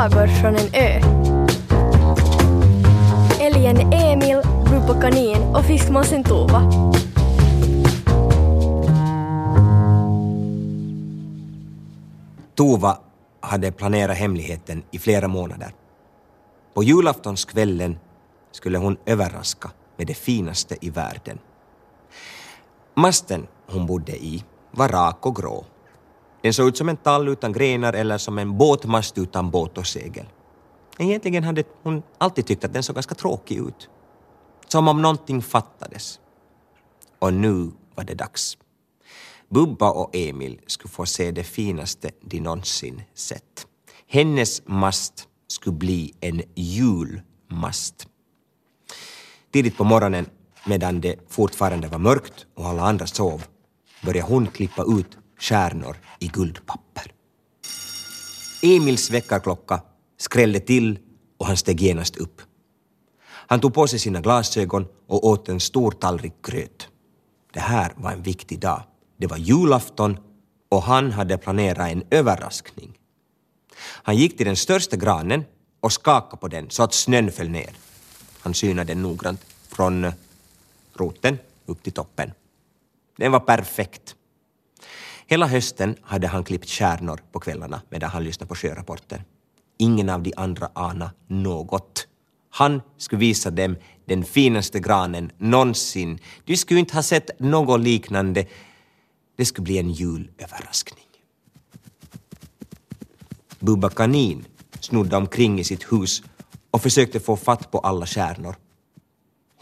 sagor från en ö. Älgen Emil, Bubba Kanin och fiskmåsen Tova. Tova hade planerat hemligheten i flera månader. På julaftonskvällen skulle hon överraska med det finaste i världen. Masten hon bodde i var rak och grå. Den såg ut som en tall utan grenar eller som en båtmast utan båt och segel. Egentligen hade hon alltid tyckt att den såg ganska tråkig ut. Som om någonting fattades. Och nu var det dags. Bubba och Emil skulle få se det finaste de någonsin sett. Hennes mast skulle bli en julmast. Tidigt på morgonen, medan det fortfarande var mörkt och alla andra sov, började hon klippa ut stjärnor i guldpapper. Emils väckarklocka skrällde till och han steg genast upp. Han tog på sig sina glasögon och åt en stor tallrik gröt. Det här var en viktig dag. Det var julafton och han hade planerat en överraskning. Han gick till den största granen och skakade på den så att snön föll ner. Han synade den noggrant från roten upp till toppen. Den var perfekt. Hela hösten hade han klippt stjärnor på kvällarna medan han lyssnade på sjörapporten. Ingen av de andra anade något. Han skulle visa dem den finaste granen någonsin. De skulle inte ha sett något liknande. Det skulle bli en julöverraskning. Bubba Kanin snodde omkring i sitt hus och försökte få fatt på alla stjärnor.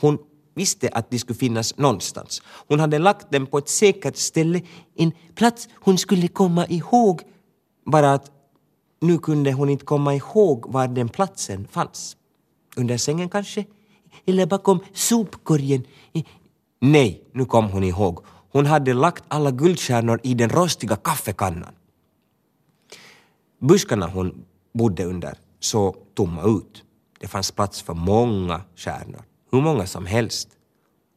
Hon visste att de skulle finnas någonstans. Hon hade lagt dem på ett säkert ställe, en plats hon skulle komma ihåg. Bara att nu kunde hon inte komma ihåg var den platsen fanns. Under sängen kanske? Eller bakom sopkorgen? Nej, nu kom hon ihåg. Hon hade lagt alla guldstjärnor i den rostiga kaffekannan. Buskarna hon bodde under såg tomma ut. Det fanns plats för många stjärnor, hur många som helst.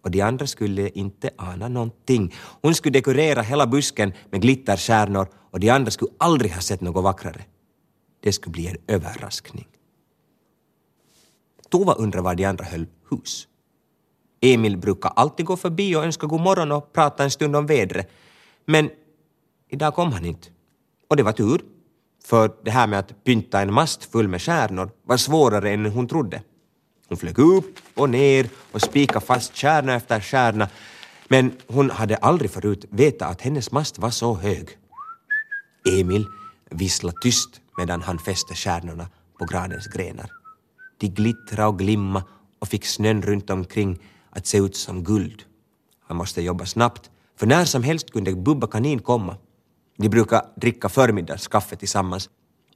Och de andra skulle inte ana någonting. Hon skulle dekorera hela busken med glitterstjärnor och de andra skulle aldrig ha sett något vackrare. Det skulle bli en överraskning. Tova undrade var de andra höll hus. Emil brukar alltid gå förbi och önska god morgon och prata en stund om vädret. Men idag kom han inte. Och det var tur, för det här med att pynta en mast full med stjärnor var svårare än hon trodde. Hon flög upp och ner och spikade fast stjärna efter stjärna men hon hade aldrig förut vetat att hennes mast var så hög. Emil visslade tyst medan han fäste stjärnorna på granens grenar. De glittrade och glimma och fick snön runt omkring att se ut som guld. Han måste jobba snabbt, för när som helst kunde Bubba Kanin komma. De brukar dricka förmiddagskaffe tillsammans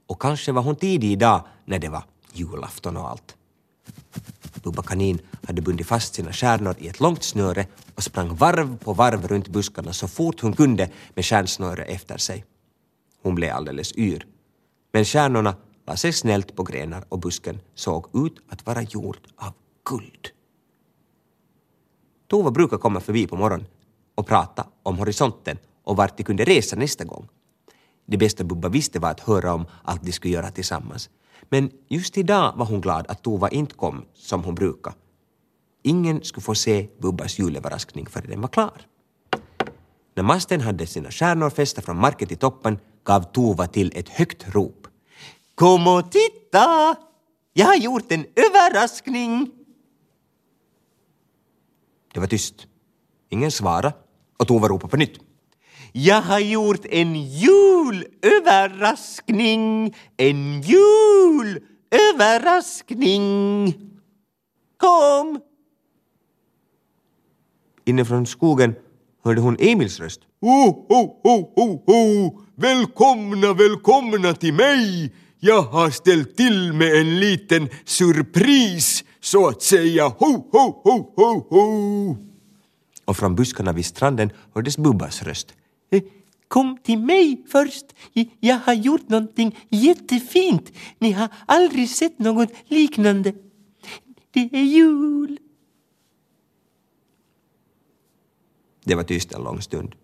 och kanske var hon tidig idag när det var julafton och allt. Bubba Kanin hade bundit fast sina stjärnor i ett långt snöre och sprang varv på varv runt buskarna så fort hon kunde med stjärnsnöret efter sig. Hon blev alldeles yr. Men stjärnorna la sig snällt på grenar och busken såg ut att vara gjord av guld. Tova brukar komma förbi på morgonen och prata om horisonten och vart de kunde resa nästa gång. Det bästa Bubba visste var att höra om allt de skulle göra tillsammans. Men just idag var hon glad att Tova inte kom som hon brukar. Ingen skulle få se Bubbas julöverraskning förrän den var klar. När masten hade sina stjärnor fästa från marken till toppen gav Tova till ett högt rop. Kom och titta! Jag har gjort en överraskning! Det var tyst. Ingen svarade och Tova ropade på nytt. Jag har gjort en julöverraskning! En julöverraskning! Kom! Inifrån skogen hörde hon Emils röst. Ho, ho, ho, ho, ho! Välkomna, välkomna till mig! Jag har ställt till med en liten surpris, så att säga. Ho, ho, ho, ho, ho! Och från buskarna vid stranden hördes Bubbas röst. "Eh, Kom till mig först. Jag har gjort någonting jättefint. Ni har aldrig sett något liknande. Det är jul. Det var tyst en lång stund.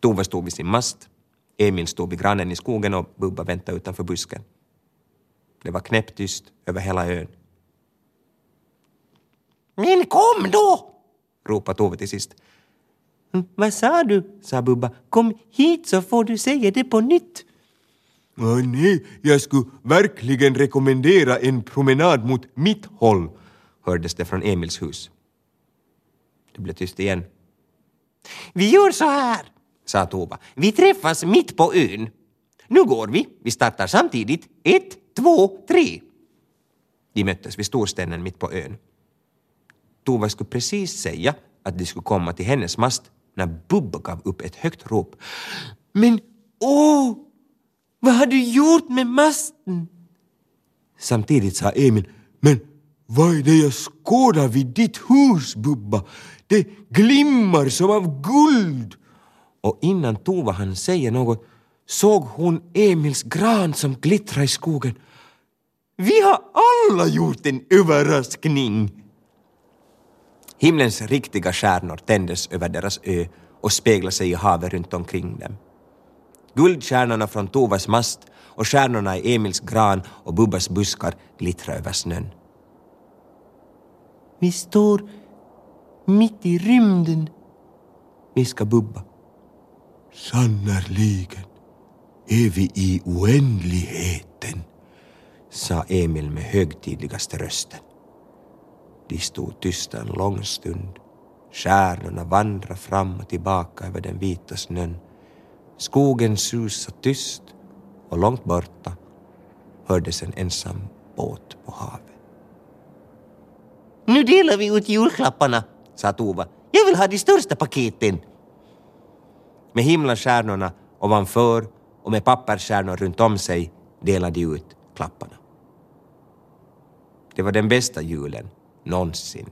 Tova stod vid sin mast. Emil stod vid grannen i skogen och Bubba väntade utanför busken. Det var knäpptyst över hela ön. Men kom då! ropade Tove till sist. "Mm, Vad sa du? sa Bubba. Kom hit så får du säga det på nytt. Åh, nej, jag skulle verkligen rekommendera en promenad mot mitt håll. hördes det från Emils hus. Det blev tyst igen. Vi gör så här, sa Tova. Vi träffas mitt på ön. Nu går vi. Vi startar samtidigt. Ett, två, tre. De möttes vid storstenen mitt på ön. Tova skulle precis säga att de skulle komma till hennes mast när Bubba gav upp ett högt rop. Men åh, vad har du gjort med masten? Samtidigt sa Emil, men vad är det jag skådar vid ditt hus, Bubba? Det glimmar som av guld. Och innan Tova hann säga något såg hon Emils gran som glittrade i skogen. Vi har alla gjort en överraskning! Himlens riktiga stjärnor tändes över deras ö och speglade sig i havet runt omkring dem. Guldstjärnorna från Tovas mast och stjärnorna i Emils gran och Bubbas buskar glittrade över snön. Vi står mitt i rymden, viskade Bubba. Sannerligen är vi i oändligheten. sa Emil med högtidligaste rösten. De stod tysta en lång stund. Stjärnorna vandrade fram och tillbaka över den vita snön. Skogen susade tyst och långt borta hördes en ensam båt på havet. Nu delar vi ut julklapparna, sa Tova. Jag vill ha de största paketen. Med himlastjärnorna ovanför och med pappersstjärnor runt om sig delade de ut klapparna. Det var den bästa julen någonsin